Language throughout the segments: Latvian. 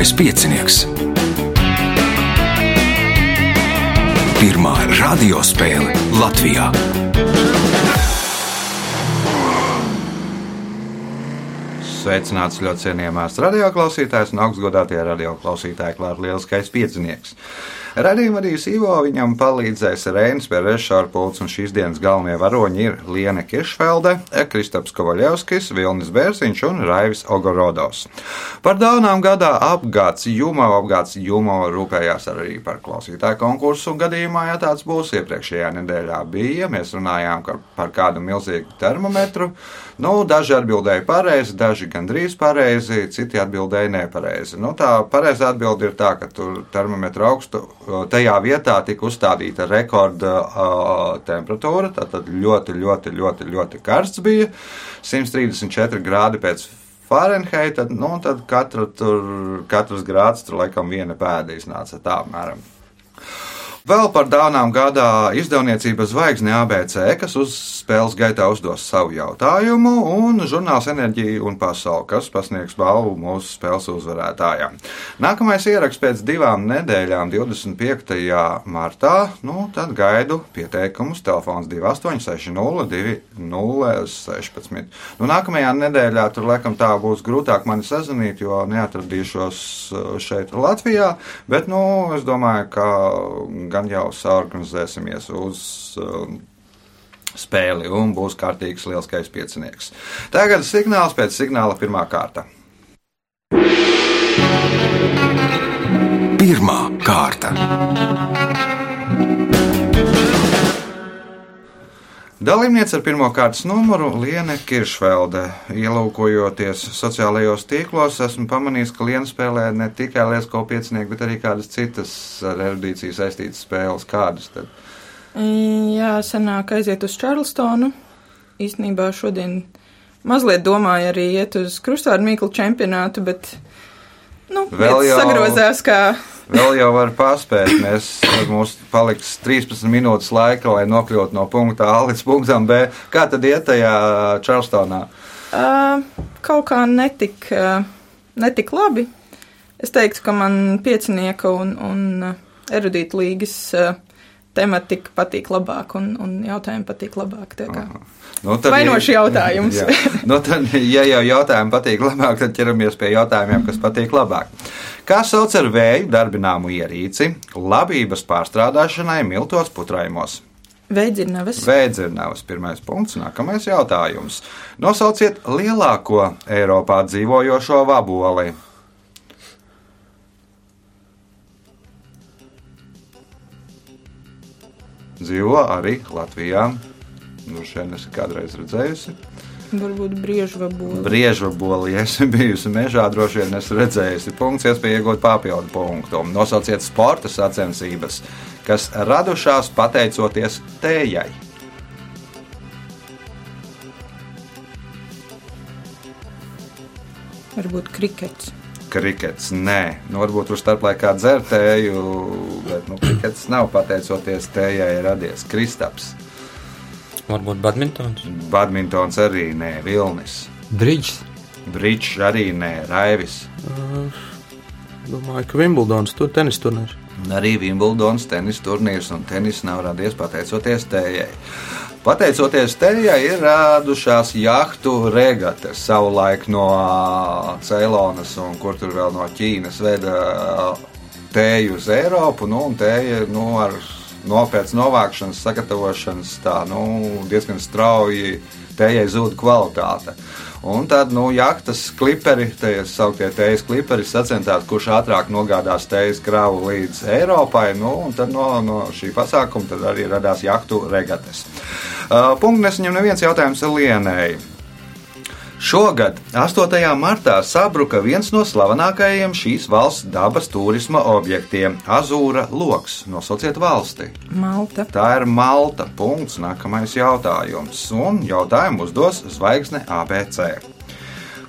Lieliskais piecinieks. Pirmā radiospēle Latvijā. Sveicināts ļoti cienījamās radioklausītājas un augstgadātie radioklausītāji, klāta lieliskais piecinieks. Radījuma vadījis Ivo, viņam palīdzēs Reinis Pērēs Šārpults, un šīs dienas galvenie varoņi ir Liene Kiršfelde, Kristaps Kovaļevskis, Vilnis Bērziņš un Raivis Ogorodos. Par dāvanām gadā apgāds Jumo, apgāds Jumo rūpējās arī par klausītāju konkursu gadījumā, ja tāds būs. Iepriekšējā nedēļā bija, mēs runājām par kādu milzīgu termometru. Nu, daži atbildēja pareizi, daži gandrīz pareizi, citi atbildēja nepareizi. Nu, tā pareizā atbilde ir tā, ka tur termometru augstu tajā vietā tika uzstādīta rekorda uh, temperatūra. Tad ļoti, ļoti, ļoti, ļoti karsts bija 134 grādi pēc Fahrenheita. Nu, tad katra, tur, katrs grāds tur laikam viena pēda iznāca tā apmēram. Vēl par dāvanām gādā izdevniecība Zvaigzne ABC, kas uz spēles gaitā uzdos savu jautājumu, un žurnāls Enerģija un Pasaule, kas pasniegs balvu mūsu spēles uzvarētājām. Nākamais ieraksts pēc divām nedēļām, 25. martā, nu tad gaidu pieteikumus telefons 2860 2016. Nu, nākamajā nedēļā tur laikam tā būs grūtāk mani sazvanīt, jo neatradīšos uh, šeit Latvijā, bet, nu, es domāju, ka gan jau saorganizēsimies uz um, spēli un būs kārtīgs lielskais piecinieks. Tagad signāls pēc signāla pirmā kārta. Pirmā kārta. Dalībniece ar pirmā kārtas numuru Liene Kiršvelde. Ielūkojoties sociālajos tīklos, esmu pamanījis, ka Liena spēlē ne tikai Liesko piecinieku, bet arī kādas citas ar erudīciju saistītas spēles. Kādas tad? Jā, senāk aiziet uz Čārlstonu. Īstenībā šodien mazliet domāju arī iet uz krustāru mīklu čempionātu, bet nu, Vēl jau- sagrozās kā Vēl jau var paspēt. Mēs, mums paliks 13 minūtes laika, lai nokļūtu no punkta A līdz punktam B. Kā tad iet tajā Čārlstonā? Uh, kaut kā netik, uh, netik labi. Es teiktu, ka man piecinieka un, un erudīta līgas uh, tematika patīk labāk un, un jautājumi patīk labāk. Nu, tad, Vainošs jautājums. Jā. Nu, tad, ja jau jautājumi patīk labāk, tad ķeramies pie jautājumiem, kas patīk labāk. Kā sauc ar vēju darbināmu ierīci labības pārstrādāšanai miltos putrājumos? Veidzirnavas. Vēdzirnavas pirmais punkts, nākamais jautājums. Nosauciet lielāko Eiropā dzīvojošo vaboli. Dzīvo arī Latvijā. Nu, šeit es kādreiz redzējusi. Varbūt briežu vabola. Brieža boli, ja esmu bijusi mežā, droši vien esmu redzējusi. Punkts, iespēja iegūt papildu punktu. Nosauciet sporta sacensības, kas radušās pateicoties tējai. Varbūt krikets. Krikets, nē, nu, varbūt tur starplaikā dzertēju, bet nu, krikets nav pateicoties tējai radies. Kristaps, Varbūt badmintons. badmintons arī nē, Vilnis, Brīdžs. Brīčs arī nē, Raivis. Domāju, ka Wimbledons tur tenis turnīrs. Arī Wimbledons tenis turnīrs un tenis nav radies pateicoties tējai. Pateicoties tējai, ir radušās jahtu regates savulaik no Ceilonas un kur tur vēl no Ķīnas veda tēju uz Eiropu. Nu, un tēja nu, ar no, pēc novākšanas, sagatavošanas tā, nu, diezgan strauji tējai zūd kvalitāte. Un tad, nu, jahtas kliperi, tie sauktie tējas kliperi, sacentās, kurš ātrāk nogādās tējas kravu līdz Eiropai. Nu, un tad no, no šī pasākuma arī radās jahtu regates. Uh, Punkts nesaņem neviens jautājums Lienai. Šogad, 8. martā, sabruka viens no slavenākajiem šīs valsts dabas turisma objektiem - Azūra loks. Nosauciet valsti. Malta. Tā ir Malta. Punkts. Nākamais jautājums. Un jautājumu uzdos Zvaigzne ABC.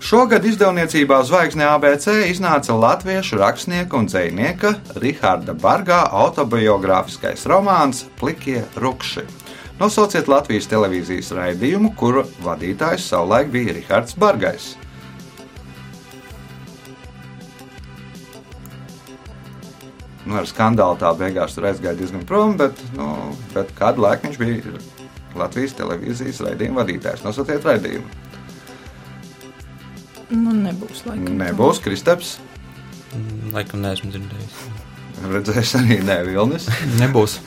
Šogad izdevniecībā Zvaigzne ABC iznāca latviešu rakstnieka un dzinieka Riharda Bargā autobiogrāfiskais romāns Plikie Rukši. Nosauciet Latvijas televīzijas raidījumu, kuru vadītājs savulaik bija Rihards Bargais. Nu, ar skandālu tā beigās tur aizgāja diezgan prom, bet, nu, bet kādu laiku viņš bija Latvijas televīzijas raidījuma vadītājs. Nosauciet raidījumu. Nu, nebūs laikam. Nebūs Kristaps. Laikam neesmu dzirdējis. Redzēs arī ne Vilnis. Nebūs.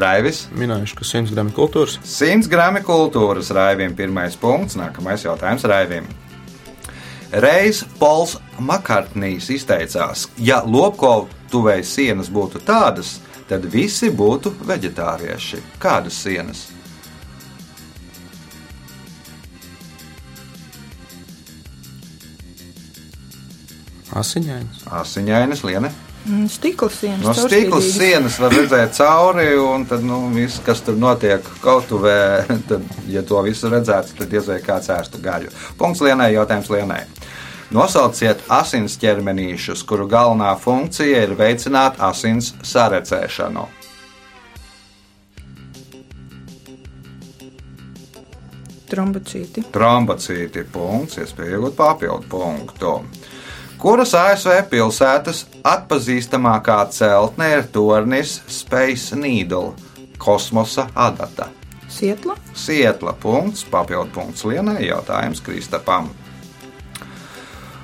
Raivis. Minējuši, ka 100 gramu kultūras. 100 gramu kultūras raivim. Pirmais punkts. Nākamais jautājums raivim. Reiz Pols Makartnīs izteicās, ja lopkotuvēja sienas būtu tādas, tad visi būtu veģetārieši. Kādas sienas? Asiņains. Asiņainas, liene. Mm, Stikla sienas. No stikla caurspīdīgas. sienas var redzēt cauri, un tad, nu, viss, kas tur notiek kautuvē, tad, ja to visu redzētu, tad diez vai kāds ērstu gaļu. Punkts lienai, jautājums lienai. Nosauciet asins ķermenīšus, kuru galvenā funkcija ir veicināt asins sarecēšanu. Trombocīti. Trombocīti punkts, iespēja iegūt papildu punktu. Kuras ASV pilsētas atpazīstamākā celtne ir tornis Space Needle, kosmosa adata? Sietla. Sietla punkts, papildu punkts Lienai, jautājums Kristapam.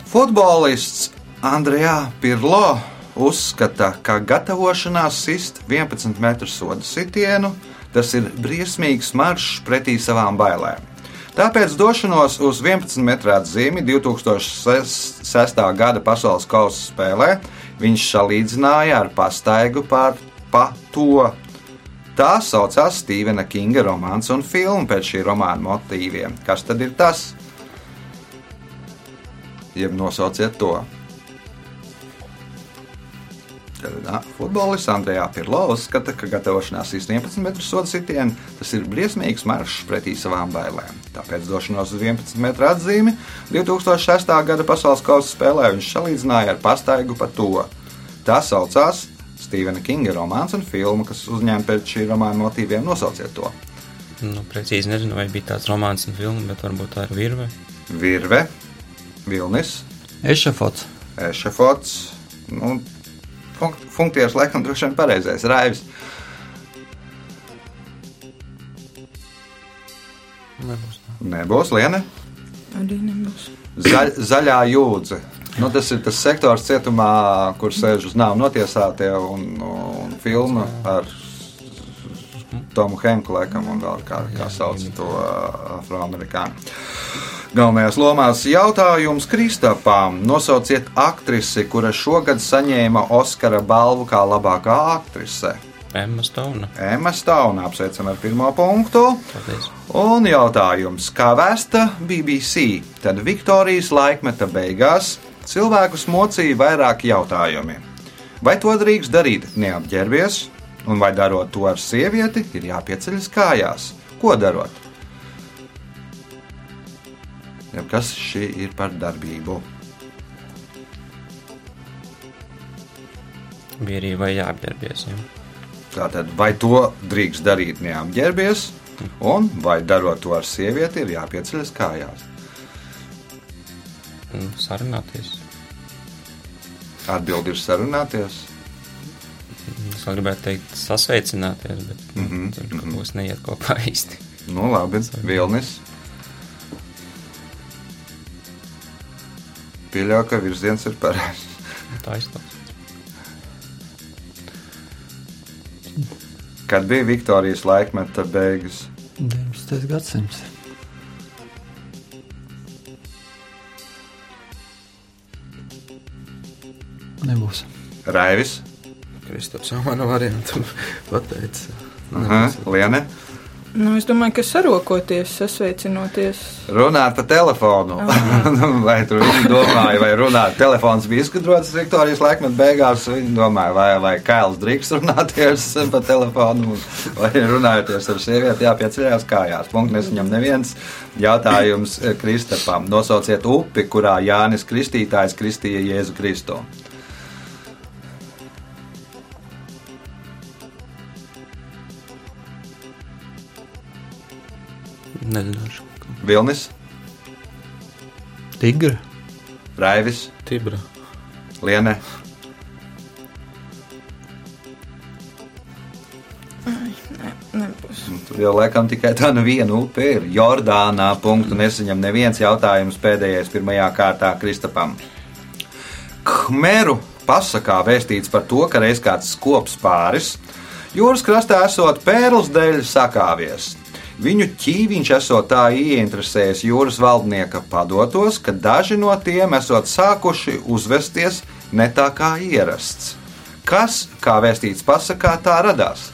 Futbolists Andrejā Pirlo uzskata, ka gatavošanās sist 11 metru sodu sitienu tas ir briesmīgs maršs pretī savām bailēm. Tāpēc došanos uz 11 metru atzīmi 2006. gada pasaules kausa spēlē viņš salīdzināja ar pastaigu pār pa to. Tā saucās Stevena Kinga romāns un filma pēc šī romāna motīviem. Kas tad ir tas? Jeb nosauciet to. Futbolists Andrejā Pirlo uzskata, ka gatavošanās uz 11 metru sodu sitienu tas ir briesmīgs maršs pretī savām bailēm. Tāpēc došanos uz 11 metru atzīmi 2006. gada pasaules kausa spēlē viņš salīdzināja ar pastaigu pa to. Tā saucās Stevena Kinga romāns un filma, kas uzņēma pēc šī romāna motīviem. Nosauciet to. Nu, precīzi nezinu, vai bija tāds romāns un filma, bet varbūt tā ir virve. Virve, Vilnis, Ešafots. Ešafots. Nu, funkcijas laikam droši vien pareizais. Raivis, Nebūs. nebūs Liene. Arī nebūs. Zaļ, zaļā jūdze. Nu, tas ir tas sektors cietumā, kur sēž uz nāvu notiesātie un, un filma ar Tomu Henku, laikam, un vēl kā, kā sauc to uh, afroamerikāņu. Galvenajās lomās jautājums Kristapām. Nosauciet aktrisi, kura šogad saņēma Oskara balvu kā labākā aktrise. Emma Stone. Emma Stauna apsveicam ar pirmo punktu. Paldies. Un jautājums, kā vēsta BBC, tad Viktorijas laikmeta beigās cilvēkus mocīja vairāki jautājumi. Vai to drīkst darīt neapģērbies, un vai darot to ar sievieti, ir jāpieceļas kājās? Ko darot? Ja kas šī ir par darbību? Vai jāapģērbies. Ja? Tātad, vai to drīkst darīt neapģērbies, un vai darot to ar sievieti, ir jāpieceļas kājās? Un sarunāties. Atbildi ir sarunāties. Es gribētu teikt, sasveicināties, bet mm -hmm. tur kaut kas neiet kopā īsti. Nu, labi, Vilnis. Pieļauju, ka virziens ir pareizs. Tā izklausās. Kad bija Viktorijas laikmeta beigas, 19. gadsimts. Nebūs. Raivis, Kristaps jau manu variantu pateica. Aha, Liene, Nu, es domāju, ka sarokoties, sasveicinoties. runāt pa telefonu. vai tur viņi domāja, vai runāt? Telefons bija izgudrots Viktorijas laikmeta beigās. Viņi domāja, vai, vai Kails drīkst runāties pa telefonu, vai runājoties ar sievieti, jāpieceļās kājās. Punkts nesaņem neviens. Jautājums eh, Kristapam. Nosauciet upi, kurā Jānis Kristītājs kristīja Jēzu Kristu. Nezināšu. Vilnis, Tigra. Raivis, Tibra. Liene. Nē, nebūs. Tur jau laikam tikai tā nu viena upe ir. Jordānā punktu nesaņem neviens jautājums pēdējais pirmajā kārtā Kristapam. Khmeru pasakā vēstīts par to, ka reiz kāds skops pāris jūras krastā esot pērls dēļ sakāvies. Viņu ķīviņš esot tā ieinteresējis jūras valdnieka padotos, ka daži no tiem esot sākuši uzvesties ne tā kā ierasts. Kas, kā vēstīts pasakā, tā radās?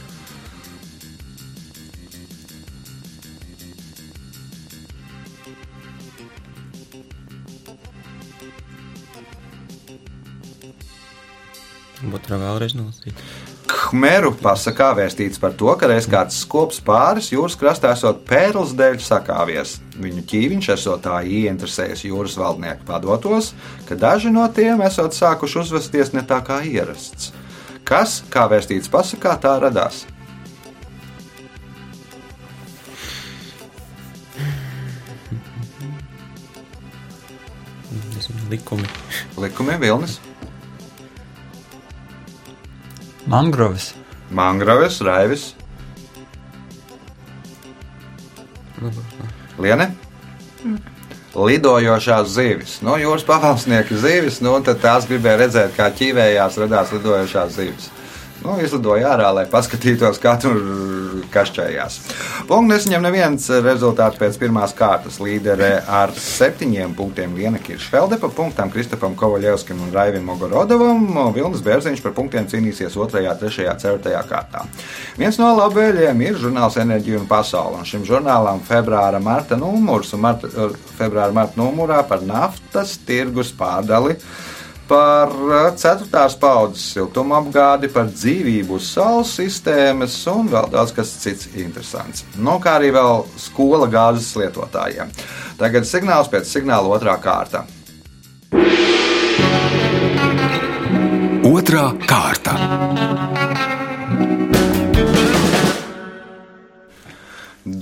Tā vēlreiz nolasīt. Khmeru pasakā vēstīts par to, ka reiz kāds skops pāris jūras krastā esot pērls dēļ sakāvies. Viņu ķīviņš esot tā ieinteresējis jūras valdnieku padotos, ka daži no tiem esot sākuši uzvesties ne tā kā ierasts. Kas, kā vēstīts pasakā, tā radās? Likumi. Likumi Vilnis, Mangroves. Mangraves, Raivis, Liene. Lidojošās zivis. Nu, jūras pavalsnieka zivis, nu, un tad tās gribēja redzēt, kā ķīvējās radās lidojošās zivis. Nu, izlidoja ārā, lai paskatītos, kā tur kašķējās. Punkts nesaņem neviens rezultāts pēc pirmās kārtas. Līderē ar septiņiem punktiem Liena Kiršfelde, pa punktām Kristofam Kovaļevskim un Raivim Mogorodovam. Vilnis Bērziņš par punktiem cīnīsies 2, 3, 4 kārtā. Viens no labējiem ir žurnāls Enerģija un Pasaule. Un šim žurnālam februāra marta numurs un marta, februāra marta numurā par naftas tirgus pārdali par eh, ceturtās paudzes siltumapgādi, par dzīvību uz saules sistēmas un vēl daudz kas cits interesants. Nu, kā arī vēl skola gāzes lietotājiem. Tagad signāls pēc signāla otrā kārta. Otra kārta.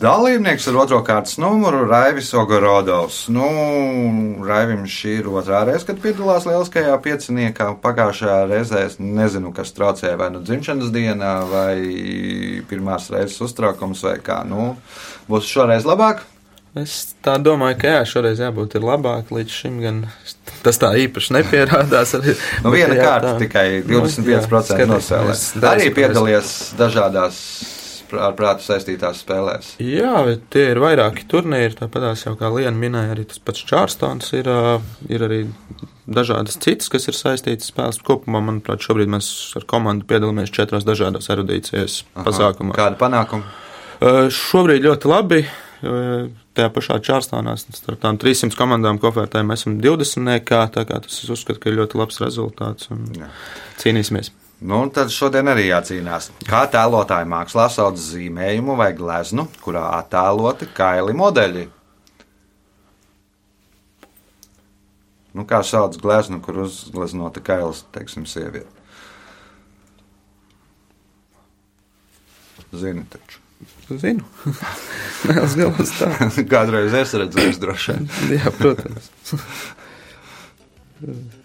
Dalībnieks ar otro kārtas numuru - Raivis Ogorodovs. Nu, Raivim šī ir otrā reize, kad piedalās lieliskajā pieciniekā. Pagājušajā reizē es nezinu, kas traucēja vai nu dzimšanas dienā, vai pirmās reizes uztraukums, vai kā. Nu, būs šoreiz labāk. Es tā domāju, ka jā, šoreiz jābūt ir labāk. Līdz šim gan tas tā īpaši nepierādās. Arī, Nu, viena kārta tikai Nu, 25% jā, nosēlē. skatīsimies. Arī Darīsim, piedalījies dažādās ar prātu saistītās spēlēs. Jā, tie ir vairāki turnīri. Tāpat jau kā Liena minēja, arī tas pats Čārstons ir, ir arī dažādas citas, kas ir saistītas spēles. Kopumā, manuprāt, šobrīd mēs ar komandu piedalāmies četros dažādos erudīcijas pasākumos. Kāda panākuma? Šobrīd ļoti labi. Tajā pašā Čārstānā starp tām 300 komandām kofertē mēs esam 20. nekā, tā kā tas es uzskatu, ka ir ļoti labs rezultāts un Jā. cīnīsimies. Nu, tad šodien arī jācīnās. Kā tēlotāja mākslā sauc zīmējumu vai gleznu, kurā attēloti kaili modeļi? Nu, kā sauc gleznu, kur uzgleznota kails, teiksim, sieviete? Zini, taču. Zinu. Nē, uz galvas tā. Kādreiz es redzēju, droši vien. Jā, protams.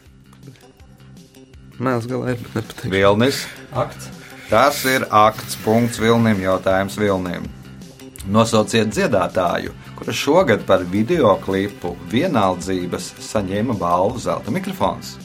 Mēls galā ir, nepatīk. Vilnis. Akts. Tas ir akts, punkts Vilnim, jautājums Vilnim. Nosauciet dziedātāju, kura šogad par video klipu vienaldzības saņēma balvu Zelta mikrofons.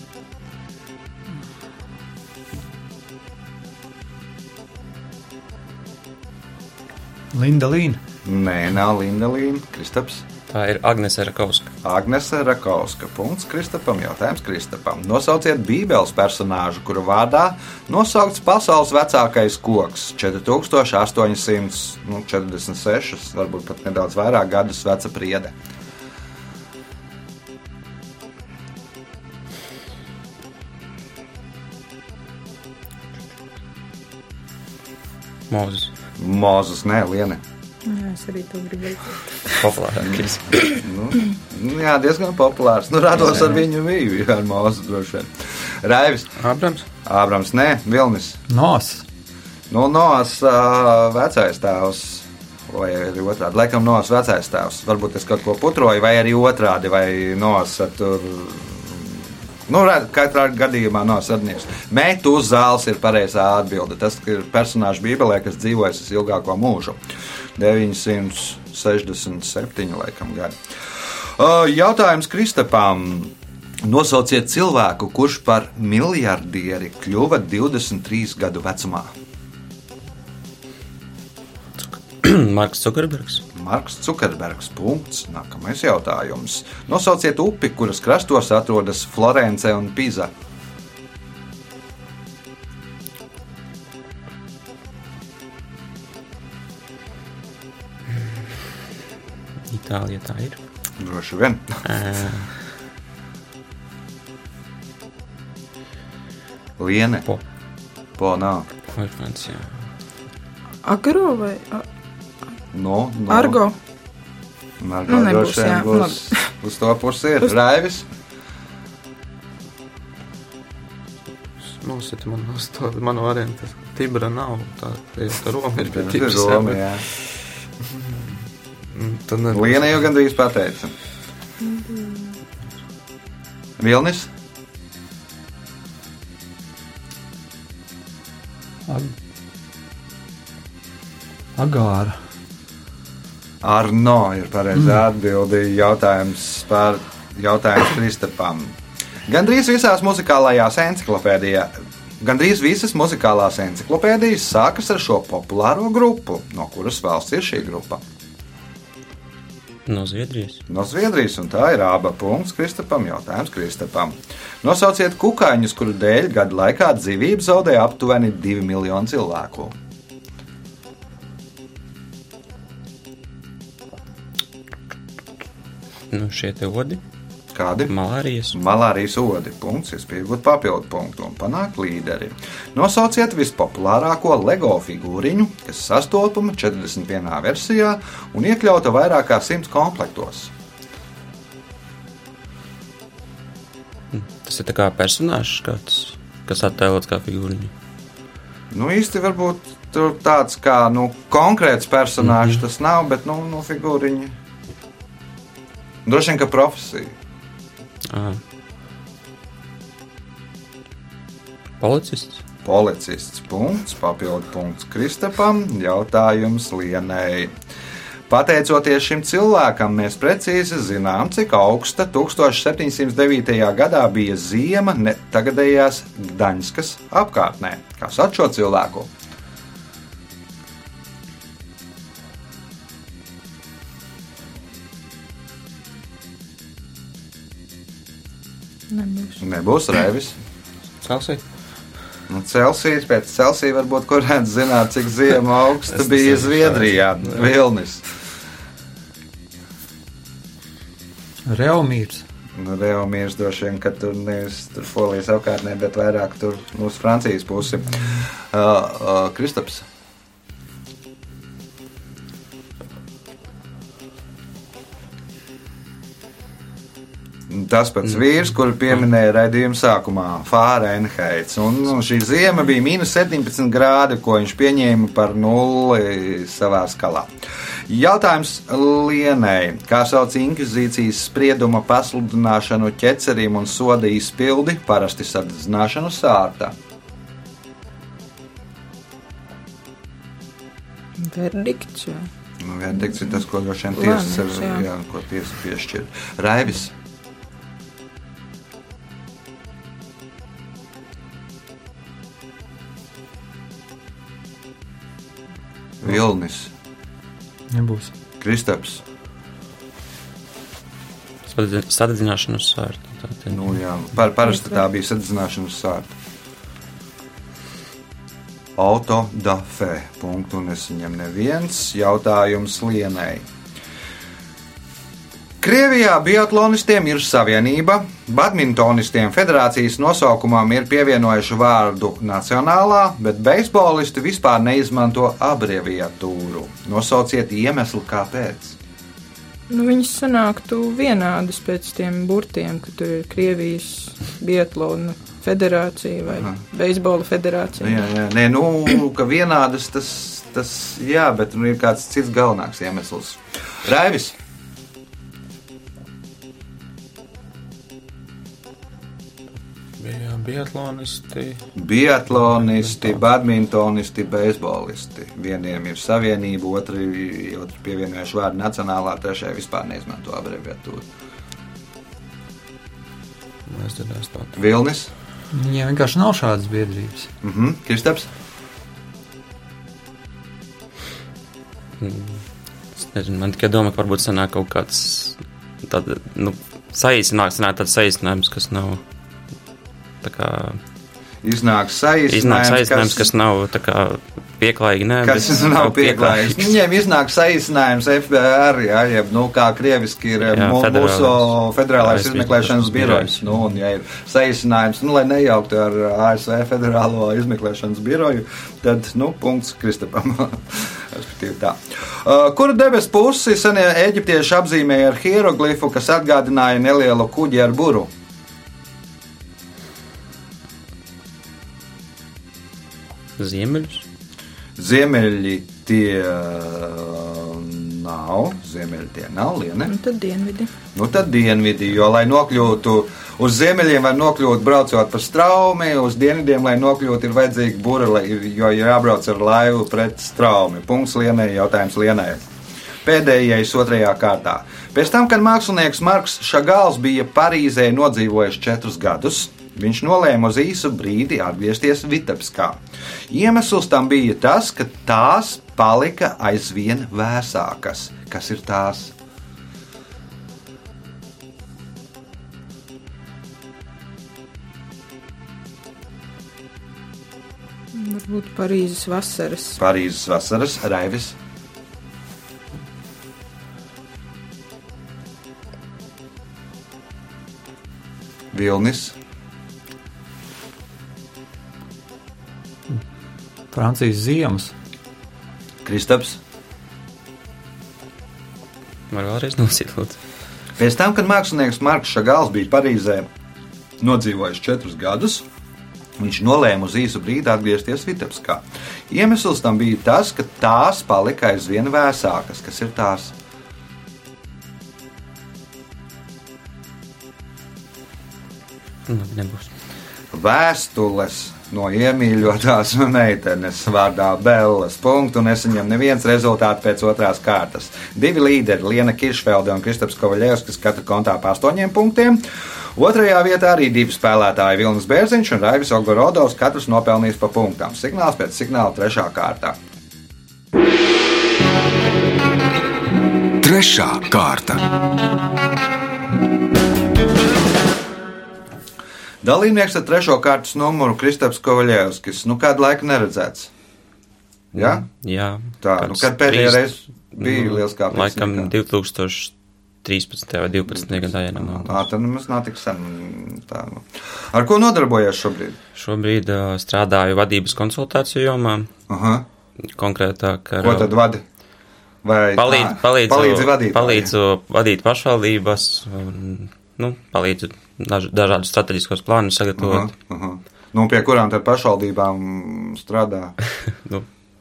Linda Līna. Nē, nav Linda Līna, Kristaps. Tā ir Agnese Rakauska. Agnese Rakauska. Punkts Kristapam. Jautājums Kristapam. Nosauciet Bībeles personāžu, kura vārdā nosaukts pasaules vecākais koks - 4846, nu, 46, varbūt pat nedaudz vairāk gadus veca priede. Mūzis. Mozus, nē, Liene. Jā, es arī to gribēju. Populārākais. Nu, nu, jā, diezgan populārs. Nu, rados ar viņu bija ar Mozu droši vien. Raivis, Abrams. Ābrams, nē, Vilnis. Nos. Nu, Noas uh, vecais tēvs. Vai arī otrādi? Laikam, Noas vecais tēvs. Varbūt es kaut ko putroju, vai arī otrādi, vai Noas tur Nu, redz, katrā gadījumā nav sadarbības. Meitu uz zāles ir pareizā atbilde. Tas ir personāžs Bībelē, kas dzīvojas visilgāko mūžu - 967 laikam gadi. Jautājums Kristapam. Nosauciet cilvēku, kurš par miljardieri kļuva 23 gadu vecumā. Marks Zukerbergs. Marks Zukerbergs. Punkts. Nākamais jautājums. Nosauciet upi, kuras krastos atrodas Florence un Pīza. Itālija tā ir. Droši vien. Liene. Po. Po nav. Vai Francijā. Agro vai a- No, no. Argo? Margo Nu, nebūs, jā, būs. Uz to pusi ir Raivis. Nosita man uz to manu variantu. Tibra nav. Tā ir tā Roma ir pie Tibras. Roma, jā, jā. bet- Tad nebūs. Liena jau gandrīz pateica. Vilnis. Ag... Agāra. Arno ir pareizā atbilde. Jautājums par jautājumu Kristapam. Gandrīz visās muzikālajās encyklopēdijās. Gandrīz visas muzikālās encyklopēdijas sākas ar šo populāro grupu. No kuras valsts ir šī grupa? No Zviedrijas. No Zviedrijas, un tā ir aba punkts Kristapam. Jautājums Kristapam. Nosauciet kukaiņus, kuru dēļ gadu laikā dzīvību zaudēja aptuveni 2 miljoni cilvēku. Nu, šie te odi. Kādi? Malārijas. Malārijas odi. Punkts, iespējot papildu punktu un panākt līderi. Nosauciet vispopulārāko LEGO figūriņu, kas sastopama 41. versijā un iekļauta vairāk kā 100 komplektos. Tas ir kā personāžs kāds, kas attēlots kā figūriņa. Nu, īsti varbūt tur tāds kā nu, konkrēts personāžs tas nav, bet nu, nu, figūriņi. Droši vien, ka profesija. Ā. Policists. Policists punkts, papildu punkts Kristapam, jautājums Lienai. Pateicoties šim cilvēkam, mēs precīzi zinām, cik augsta 1709. gadā bija zima ne- tagadējās Gdaņskas apkārtnē. Kā sauc šo cilvēku? Nebūs. Nebūs Revis. Celsija. Nu, Celsijas pēc Celsija varbūt kurēns zināt, cik zima augsta bija Zviedrijā. Vilnis. Reomīrs. Nu, Reomīrs droši vien, ka tur nevis tur polijas apkārtnē, bet vairāk tur uz Francijas pusi. Uh, uh, Kristaps. Tas pats vīrs, kuru pieminēja raidījuma sākumā, Fārenheits. Un nu, šī zima bija mīnus 17 grādi, ko viņš pieņēma par nulli savā skalā. Jautājums Lienai. Kā sauc inkvizīcijas sprieduma pasludināšanu ķecerim un soda izpildi, parasti sadedzināšanu sārtā? Verdikts. Nu, Verdikts ir tas, ko droši vien tiesa Lēmums, sev jā. ko tiesa piešķir. Raivis. Vilnis, Nebūs. Kristaps. Sadedzi- Sadedzināšana uz svārtu. Tā te- Nu, jā, par, parasti tā bija sadedzināšanas sārta. Autodafē. Punktu nesaņem neviens. Jautājums Lienai. Krievijā biatlonistiem ir savienība, badmintonistiem federācijas nosaukumam ir pievienojuši vārdu nacionālā, bet beisbolisti vispār neizmanto abreviatūru. Nosauciet iemeslu, kāpēc. Nu, viņas sanāktu vienādas pēc tiem burtiem, ka tur ir Krievijas Biatlona federācija vai Aha. Beisbola federācija. Jā, jā, nē, nu, ka vienādas tas, tas jā, bet nu, ir kāds cits galvenāks iemesls. Raivis. Biatlonisti. Biatlonisti, badmintonisti, beisbolisti. Vieniem ir savienība, otri, otri pievienojuši vārdu nacionālā, trešajai vispār neizmanto abreviatūru. Es dzirdēju tādu. Vilnis, Viņiem vienkārši nav šādas biedrības. mhm, Kristaps, Es nezinu, man tikai doma, ka varbūt sanāk kaut kāds tāds, nu, saīsinājums, tāds saīsinājums, kas nav. Kā iznāk saīsinājums, saīsinājums, kas nav kā pieklājīgi, nē, Kas bet nav pieklājīgs. Viņiem iznāk saīsinājums FBR, jā, jeb, nu, kā krieviski ir Jā, federālais. mūsu federālais ASV izmeklēšanas birojs. Nu, un, ja ir saīsinājums, nu, lai nejauktu ar ASV federālo izmeklēšanas biroju, tad, nu, punkts Kristapam. Uh, kuru debesu pusi senie eģiptieši apzīmēja ar hieroglifu, kas atgādināja nelielu kuģi ar buru? Ziemeļus. Ziemeļi tie uh, nav, ziemeļi tie nav, liene. Un tad dienvidi. Nu, tad dienvidi, jo, lai nokļūtu uz ziemeļiem, var nokļūt braucot pa straumi, uz dienvidiem, lai nokļūtu, ir vajadzīga būra, jo jābrauc ar laivu pret straumi. Punkts lienai, jautājums lienai. Pēdējais otrajā kārtā. Pēc tam, kad mākslinieks Marks Šagāls bija Parīzē nodzīvojis četrus gadus, viņš nolēma uz īsu brīdi atgriezties Vitebskā. Iemesls tam bija tas, ka tās palika aizvien vēsākas. Kas ir tās? Varbūt Parīzes vasaras. Parīzes vasaras raivis. Vilnis, Francijas ziemas. Kristaps. Var vēlreiz lūdzu. Pēc tam, kad mākslinieks Marks Šagāls bija Parīzē nodzīvojis četrus gadus, viņš nolēma uz īsu brīdi atgriezties Vitebskā. Iemesls tam bija tas, ka tās palika aizvien vēsākas. Kas ir tās? Nu, nebūs. Vēstules no iemīļotās meitenes vārdā Bellas. Punktu nesaņem neviens rezultāts pēc otrās kārtas. Divi līderi, Liena Kiršfelde un Kristaps Kovaļevskis, katra kontā pa astoņiem punktiem. Otrajā vietā arī divi spēlētāji, Vilnis Bērziņš un Raivis Ogorodovs, katrs nopelnījis pa punktām. Signāls pēc signāla trešā kārtā. Trešā kārta. Dalībnieks ar trešo kārtas numuru Kristaps Kovaļevskis. Nu, kādu laiku neredzēts? Ja? Jā. Tā, nu, kāds kad pēdējā reize bija nu, liels kā Laikam pēcniekā? 2013. 2013. vai 12. gadā, ja nemaldos. Tā nemaz nav tik sen. Tā, nu. Ar ko nodarbojies šobrīd? Šobrīd uh, strādāju vadības konsultāciju jomā, Aha. konkrētāk ar Ko tad vadi? Vai palīdz, palīdzu, palīdzi vadīt? palīdzu vadīt pašvaldības, un, nu, palīdzu daž, dažādus strateģiskos plānus sagatavot. aha. Nu, pie kurām tad pašvaldībām strādā?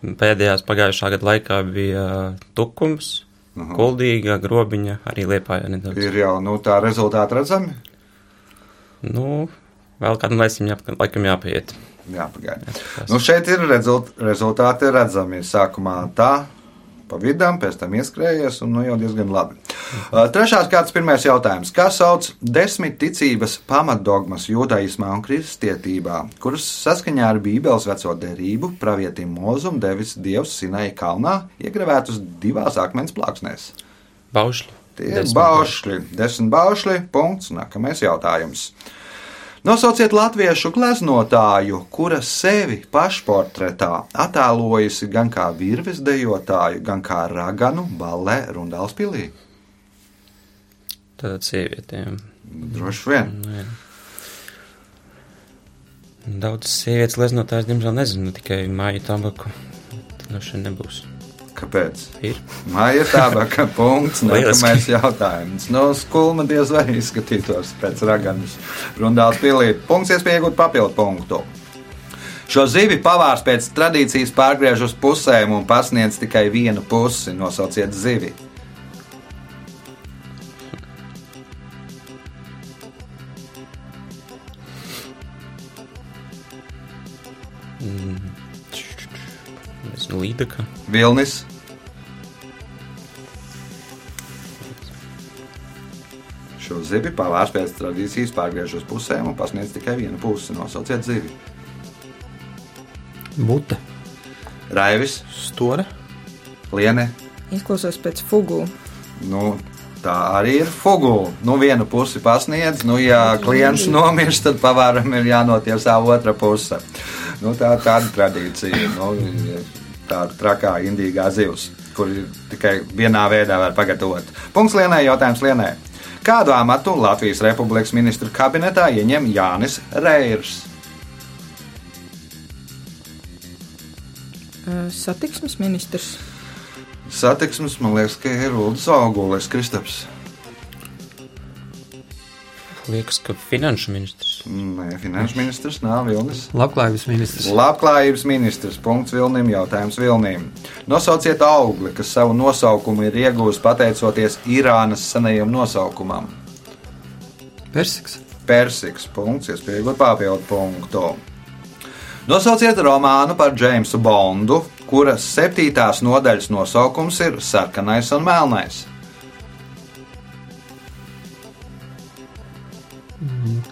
Nu, pēdējās pagājušā gada laikā bija Tukums, Kuldīga, Grobiņa, arī Liepājā nedaudz. Ir jau nu, tā rezultāti redzami. Nu, vēl kādam laikam, jā, laikam jāpieiet. Jā, pagaidi. tas- Nu, šeit ir rezult, rezultāti redzami. Sākumā tā, pa vidam, pēc tam ieskrējies, un nu, jau diezgan labi. Uh, Trešās kārtas pirmais jautājums. Kā sauc desmit ticības pamatdogmas jūdaismā un kristietībā, kuras saskaņā ar Bībeles veco derību pravietim Mozum devis Dievs Sinai kalnā, iegravētus divās akmens plāksnēs? Baušļi. Tie ir baušļi, desmit baušļi, punkts, nākamais jautājums. Nosauciet latviešu gleznotāju, kura sevi pašportretā attēlojusi gan kā virves dejotāju, gan kā raganu ballē Rundālspīlī. Tātad sievietēm. Droši vien. Nu, jā. Daudz sievietes leznotājs, diemžēl, nezinu, tikai māju tabaku. Vien nebūs. Kāpēc? Ir. Māja tāda, ka punkts, nākamais jautājums. No skulma diez vai izskatītos pēc raganas Rundālspīlī. Punkts iespēja iegūt papildu punktu. Šo zivi pavārs pēc tradīcijas pārgriež uz pusēm un pasniedz tikai vienu pusi. Nosauciet zivi. Līdeka. Vilnis. Šo zivi pavārs pēc tradīcijas pārgriež uz pusēm un pasniedz tikai vienu pusi. Nosauciet zivi. Bute. Raivis, Store. Liene. Izklausās pēc fugu. Nu, tā arī ir fugula. Nu, vienu pusi pasniedz, nu, ja klients nomirst, tad pavāram ir jānotiesā otra puse. Nu, tā ir tāda tradīcija. Nu, tāda trakā indīgā zivs, kur tikai vienā veidā var pagatavot. Punkts Lienai, jautājums Lienai. Kādu amatu Latvijas Republikas ministru kabinetā ieņem Jānis Reirs? Satiksmes ministrs. Satiksmes, man liekas, ka ir Ulrichs Augulis Kristaps. Liekas, ka finanšu ministrs. Nē, finanšu ministrs nav Vilnis. Labklājības ministrs. Labklājības ministrs. Punkts Vilnim. Jautājums Vilnim. Nosauciet augli, kas savu nosaukumu ir iegūmis pateicoties Irānas senajam nosaukumam. Persiks. Persiks. Punkts, iespējams, papildu punktu. Nosauciet romānu par Jamesu Bondu, kuras septītās nodaļas nosaukums ir Sarkanais un Melnais.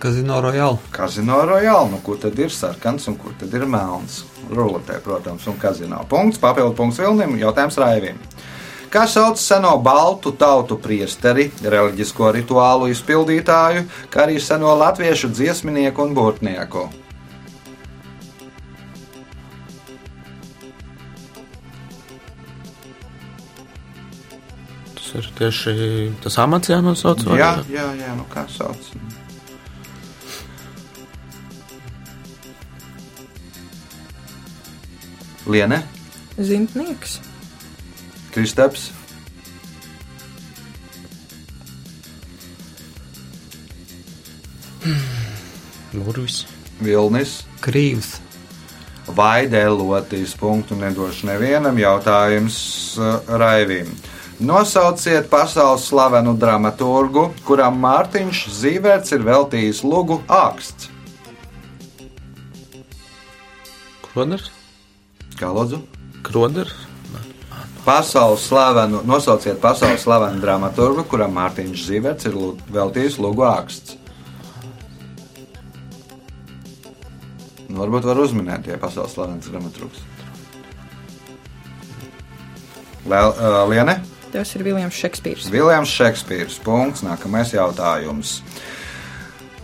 Kazino Royale. Kazino Royale, nu kur tad ir sarkans un kur tad ir melns? Ruletē, protams, un kazino. Punkts, papildu punkts Vilnim, jautājums Raivim. Kā sauc seno baltu tautu priesteri, reliģisko rituālu izpildītāju, kā arī seno latviešu dziesminieku un būtnieku? Tas ir tieši tas amats jānosauc. vai- Jā, jā, jā, nu kā sauc? Liene, Zintnieks. Kristaps, Burvis. Vilnis. Krīvs. vai dēlotīs punktu nedošu nevienam jautājums uh, Raivim. Nosauciet pasaules slavenu dramaturgu, kuram Mārtiņš Zīvērts ir veltījis lugu āksts. Kroders. Kā lūdzu? Kroders. Pasaules slavenu, nosauciet pasaules slavenu dramaturgu, kuram Mārtiņš Zīvērts ir veltījis lugu āksts. Nu, varbūt var uzminēt, ja pasaules slavens dramaturgs. Uh, Liene? Tas ir Viljams Šekspīrs. Viljams Šekspīrs. Punkts. Nākamais jautājums.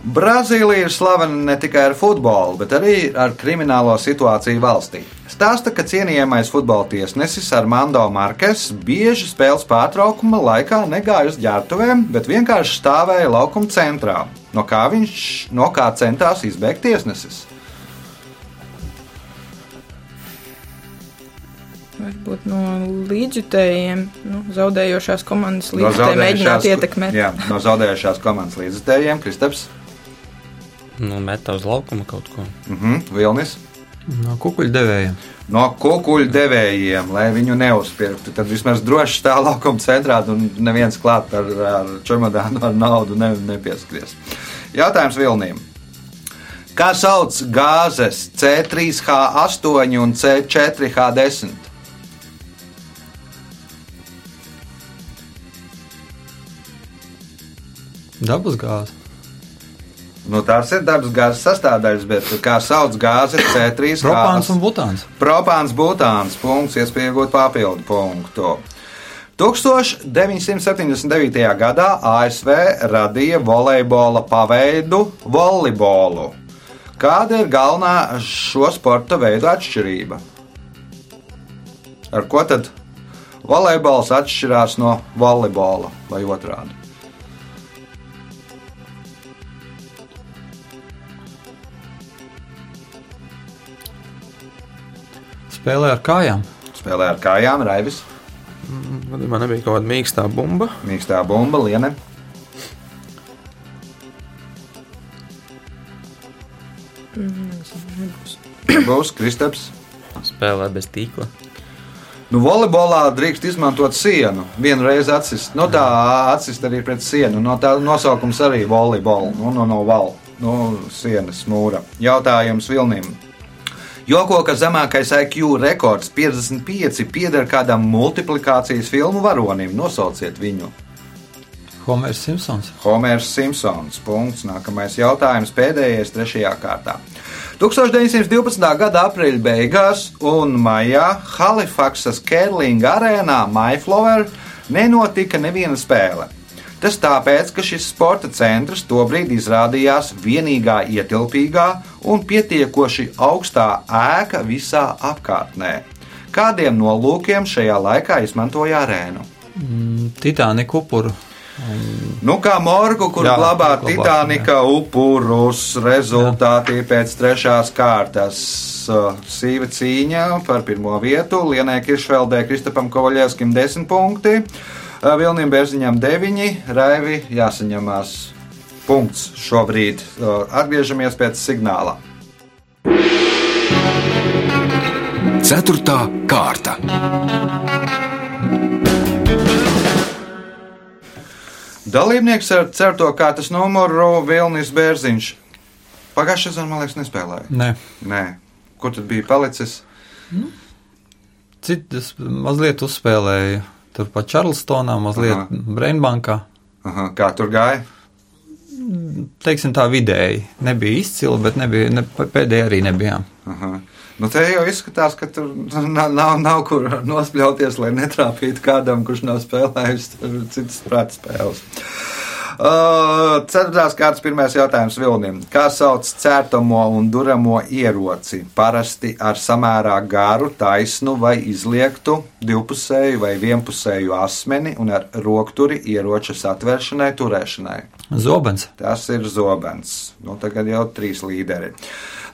Brazīlija ir slavena ne tikai ar futbolu, bet arī ar kriminālo situāciju valstī. Stāsta, ka cienījamais futbola tiesnesis Armando Markes bieži spēles pārtraukuma laikā negāja uz ģērbtuvēm, bet vienkārši stāvēja laukuma centrā. No kā viņš no kā centās izbēgt tiesnesis? Varbūt no līdzjutējiem, nu, zaudējošās komandas No līdzjutēji mēģināt ietekmēt. Jā, no zaudējušās komandas līdzekļiem, Kristaps, Nu, metā uz laukuma kaut ko. uh -huh, Vilnis. No kukuļu devējiem. no kukuļu devējiem, lai viņu neuzpirktu. Tad vismaz droši stāv laukuma centrā, un neviens klāt ar, ar čemodānu ar naudu ne, nepieskries. Jautājums Vilniem. Kā sauc gāzes C3H8 un C4H10? Dabas gāze. Nu, tās ir dabas gāzes sastāvdaļas, bet kā sauc gāzi C3H8? Propāns un butāns. Propāns būtāns, punkts, iespēja iegūt papildu punktu. 1979. gadā ASV radīja volejbola paveidu volejbolu. Kāda ir galvenā šo sporta veidu atšķirība? Ar ko tad volejbols atšķirās no volejbola vai otrādi? Spēlē ar kājām. Spēlē ar kājām, raivis, Vadījumā nebija kaut kāda mīkstā bumba. mīkstā bumba, liene. Būs Kristaps. Spēlē bez tīkla. Nu, volejbolā drīkst izmantot sienu. Vienu reizi atsist. Nu, tā atsist arī pret sienu. No tā nosaukums arī volejbola. Nu, no, no val. Nu, sienas mūra. Jautājums Vilnim. Joko, ka zemākais IQ rekords 55 pieder kādam multiplikācijas filmu varonim. Nosauciet viņu. Homērs Simpsons. Homērs Simpsons. Punkts. Nākamais jautājums, pēdējais, trešajā kārtā. 1912. gada aprīļa beigās un maijā Halifaksas Kerlinga arēnā Mayflower nenotika neviena spēle. Tas tāpēc, ka šis sporta centrs tobrīd izrādījās vienīgā ietilpīgā un pietiekoši augstā ēka visā apkārtnē. Kādiem nolūkiem šajā laikā izmantoja arēnu? Titānika upuru. Nu, kā morgu, kur Jā, glabā glabā, Titanika upurus, rezultāti pēc trešās kārtas. Uh, Sīva cīņa par pirmo vietu, Lienai Kiršveldē, Kristapam Kovaļevskim 10 punkti, Vilnim Bērziņam 9, Raivi jāsaņemās punkts šobrīd. Atgriežamies pēc signāla. Ceturtā kārta. Dalībnieks ar certo kārtas numuru Vilnis Bērziņš. Pagājušajā sezonā, man liekas, nespēlēja. Nē, Nē, kur tad bija palicis? citas mazliet uzspēlēja. Turpat Čarlstonā, mazliet Brainbankā. Aha, kā tur gāja? Teiksim tā vidēji. Nebija izcili, bet nebija, ne, pēdējā arī nebijām. Aha. Nu, te jau izskatās, ka tur nav, nav, nav kur nospļauties, lai netrāpītu kādam, kurš nav spēlējis tur citas prāta spēles. Ceturtās kārtas pirmais jautājums Vilnim. Kā sauc cērtamo un duramo ieroci? Parasti ar samērā garu, taisnu vai izliektu, divpusēju vai vienpusēju asmeni un ar rokturi ieroča satvēršanai, turēšanai. Zobens. Tas ir zobens. Nu, tagad jau trīs līderi.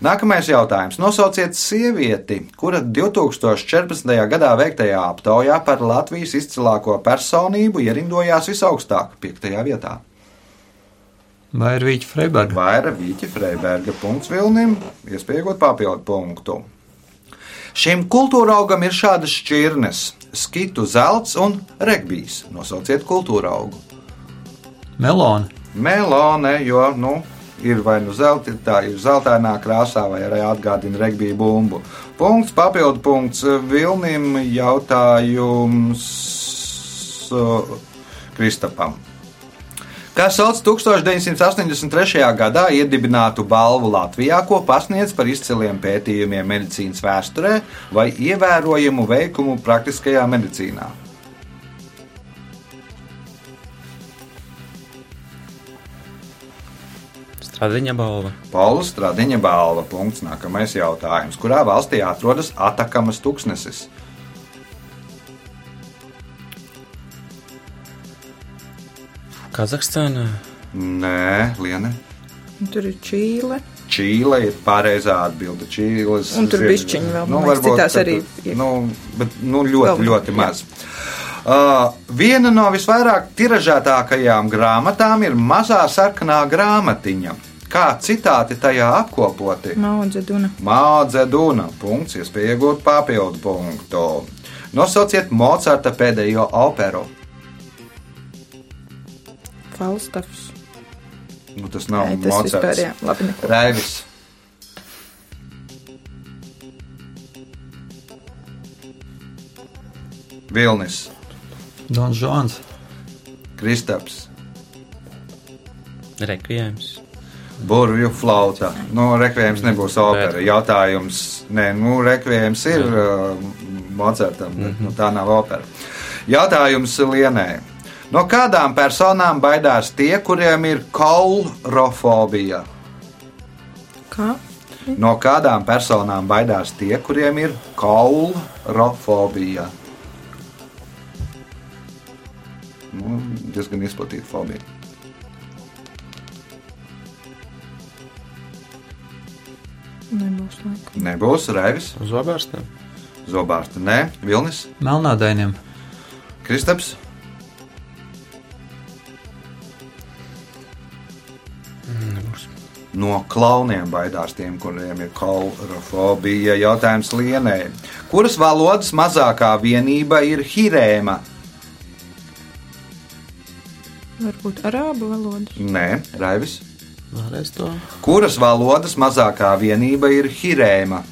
Nākamais jautājums. Nosauciet sievieti, kura 2014. gadā veiktajā aptaujā par Latvijas izcilāko personību ierindojās visaugstāk, piektajā vietā. Vai ir Vīķa Freiberga? Vaira Vīķa Freiberga punkts Vilnim, iespējot papildu punktu. Šim kultūra augam ir šādas šķirnes - skitu zelts un regbijs. Nosauciet kultūra augu. Melona. Melone, jo, nu, ir vai nu zelta, tā ir zeltainā krāsā, vai arī atgādina regbija bumbu. Punkts, papildu punkts Vilnim jautājums uh, Kristapam. Kā sauc 1983. gadā iedibinātu balvu Latvijā, ko pasniedz par izciliem pētījumiem medicīnas vēsturē vai ievērojamu veikumu praktiskajā medicīnā? Stradiņa balva. Paula Stradiņa balva. Punkts. Nākamais jautājums. Kurā valstī atrodas Atakamas tūkstnesis? Kazahstānā. Nē, Liene. Tur ir Čīle. Čīle ir pareizā atbilde. Čīles Un tur zirga- bišķiņi vēl, man liekas, citās arī ir. Nu, bet, nu, ļoti, Vēl, ļoti jā. maz. Uh, viena no visvairāk tiražētākajām grāmatām ir mazā sarkanā grāmatiņa. Kā citāti tajā apkopoti? Maudze Duna. Māce Duna. Punkts, iespēja iegūt papildu punktu. Nosauciet Mocarta pēdējo operu. Falstafs. Nu, tas nav Nē, tas vispār, Mocarts. jā. Labi, neko. Raivis. Vilnis, Dons Žons. Kristaps, Rekvijējums. Burvju flauta. Nu, rekvijams nebūs opera. Jautājums, nē, nu, rekvijams ir uh, Mocartam, bet nu, tā nav opera. Jautājums Lienē. No kādām personām baidās tie, kuriem ir kaulrofobija? Kā? No kādām personām baidās tie, kuriem ir kaulrofobija? Nu, diezgan izplatīta fobija. Nebūs laika. Nebūs Raivis, Zobārstiem. Zobārsta, nē, Vilnis, Melnādainiem. Kristaps. no klauniem baidās tiem, kuriem ir kaulrofobija. Jautājums Lienē. Kuras valodas mazākā vienība ir hirēma? Varbūt arābu valoda. Nē, Raivis. Kuras valodas mazākā vienība ir hirēma?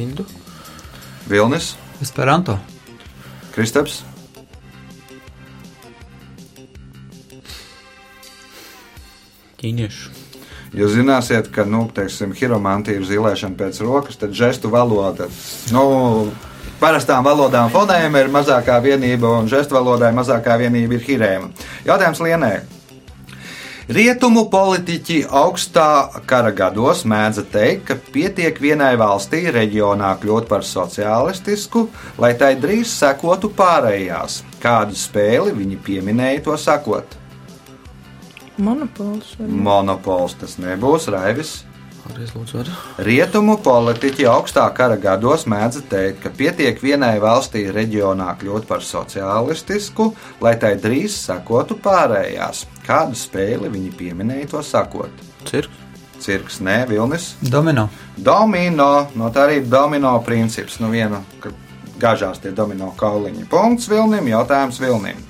Indu. Vilnis. Esperanto. Kristaps, Ķīniešu. Jūs zināsiet, ka, nu, teiksim, hiromantija ir zilēšana pēc rokas, tad žestu valoda. Nu, Parastām valodām fonēma ir mazākā vienība, un žestu valodai mazākā vienība ir hirēma. Jautājums Lienē. Rietumu politiķi augstā kara gados mēdza teikt, ka pietiek vienai valstī reģionā kļūt par sociālistisku, lai tai drīz sekotu pārējās. Kādu spēli viņi pieminēja to sakot? Monopols. vai? Monopols tas nebūs Raivis. Rietumu politiķi augstā kara gados mēdza teikt, ka pietiek vienai valstī reģionā kļūt par sociālistisku, lai tai drīz sekotu pārējās. Kādu spēli viņi pieminēja to sakot? Cirks. Cirks, nē, vilnis. Domino. Domino, no tā arī domino princips. Nu, viena, ka gāžās tie domino kauliņi. Punkts vilnim, jautājums vilnim.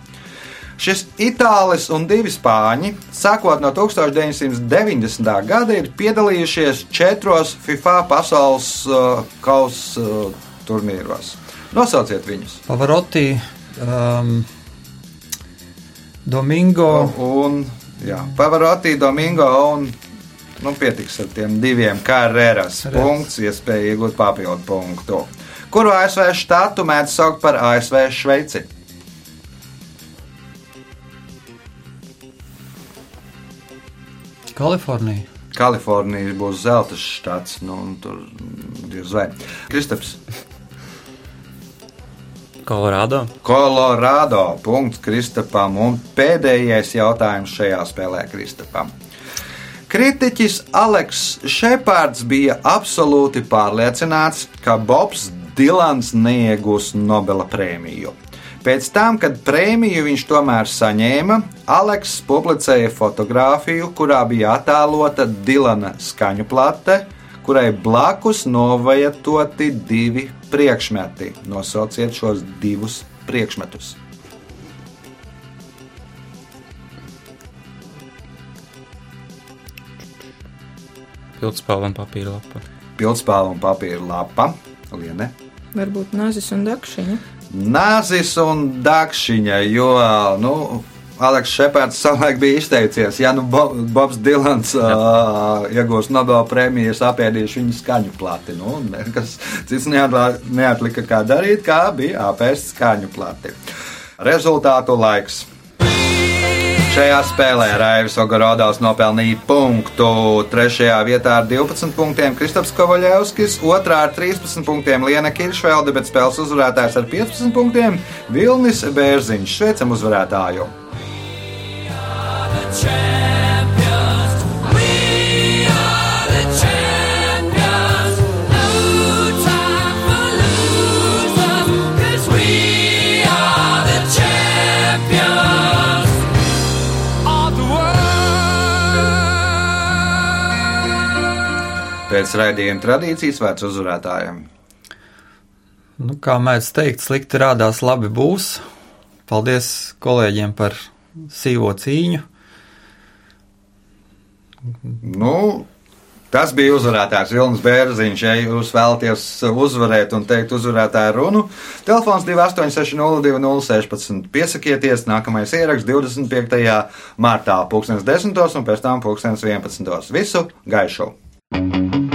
Šis itālis un divi spāņi, sākot no 1990. gada, ir piedalījušies četros FIFA pasaules uh, kausa uh, turnīros. Nosauciet viņus. Pavarotti. Um, Domingo. Un, jā, Pavarotti, Domingo un nu, pietiks ar tiem diviem karjeras. Punkts, iespēja iegūt papildu punktu. Kuru ASV štatu mēdz saukt par ASV Šveici? Kalifornija. Kalifornija būs zelta štats, nu, un tur diez vai. Kristaps, Kolorādo. Kolorādo. Punkts Kristapam. Un pēdējais jautājums šajā spēlē Kristapam. Kritiķis Aleks Šepards bija absolūti pārliecināts, ka Bobs Dilans neiegūs Nobela prēmiju. Pēc tam, kad prēmiju viņš tomēr saņēma, Aleks publicēja fotografiju, kurā bija attēlota Dilana skaņu plate, kurai blakus novajatoti divi priekšmeti. Nosauciet šos divus priekšmetus. Pildspalva un papīra lapa. Pildspāle un papīra lapa. Liene. Varbūt nazis un dakšiņa. Nāzis un dakšiņa, jo, nu, Aleks Šepards savulaik bija izteicies, ja nu Bo Bobs Dilans uh, iegūs Nobela prēmiju, es apēdīšu viņa skaņu plati. Nu, nekas cits neatlika kā darīt, kā bija apēst skaņu plati. Rezultātu laiks. Šajā spēlē Raivis Ogorodovs nopelnīja punktu. Trešajā vietā ar 12 punktiem Kristaps Kovaļevskis, otrā ar 13 punktiem Liena Kiršvelde, bet spēles uzvarētājs ar 15 punktiem Vilnis Bērziņš. Sveicam uzvarētāju! Pēc raidījuma tradīcijas vērts uzvarētājiem. Nu, kā mēdz teikt, slikti rādās, labi būs. Paldies kolēģiem par sīvo cīņu. Nu, tas bija uzvarētājs Vilnis Bērziņš. Ja jūs vēlaties uzvarēt un teikt uzvarētāju runu, telefons 28602016. Piesakieties, nākamais ieraksts 25. martā, 2010. un pēc tam 2011. Visu gaišu! Thank you.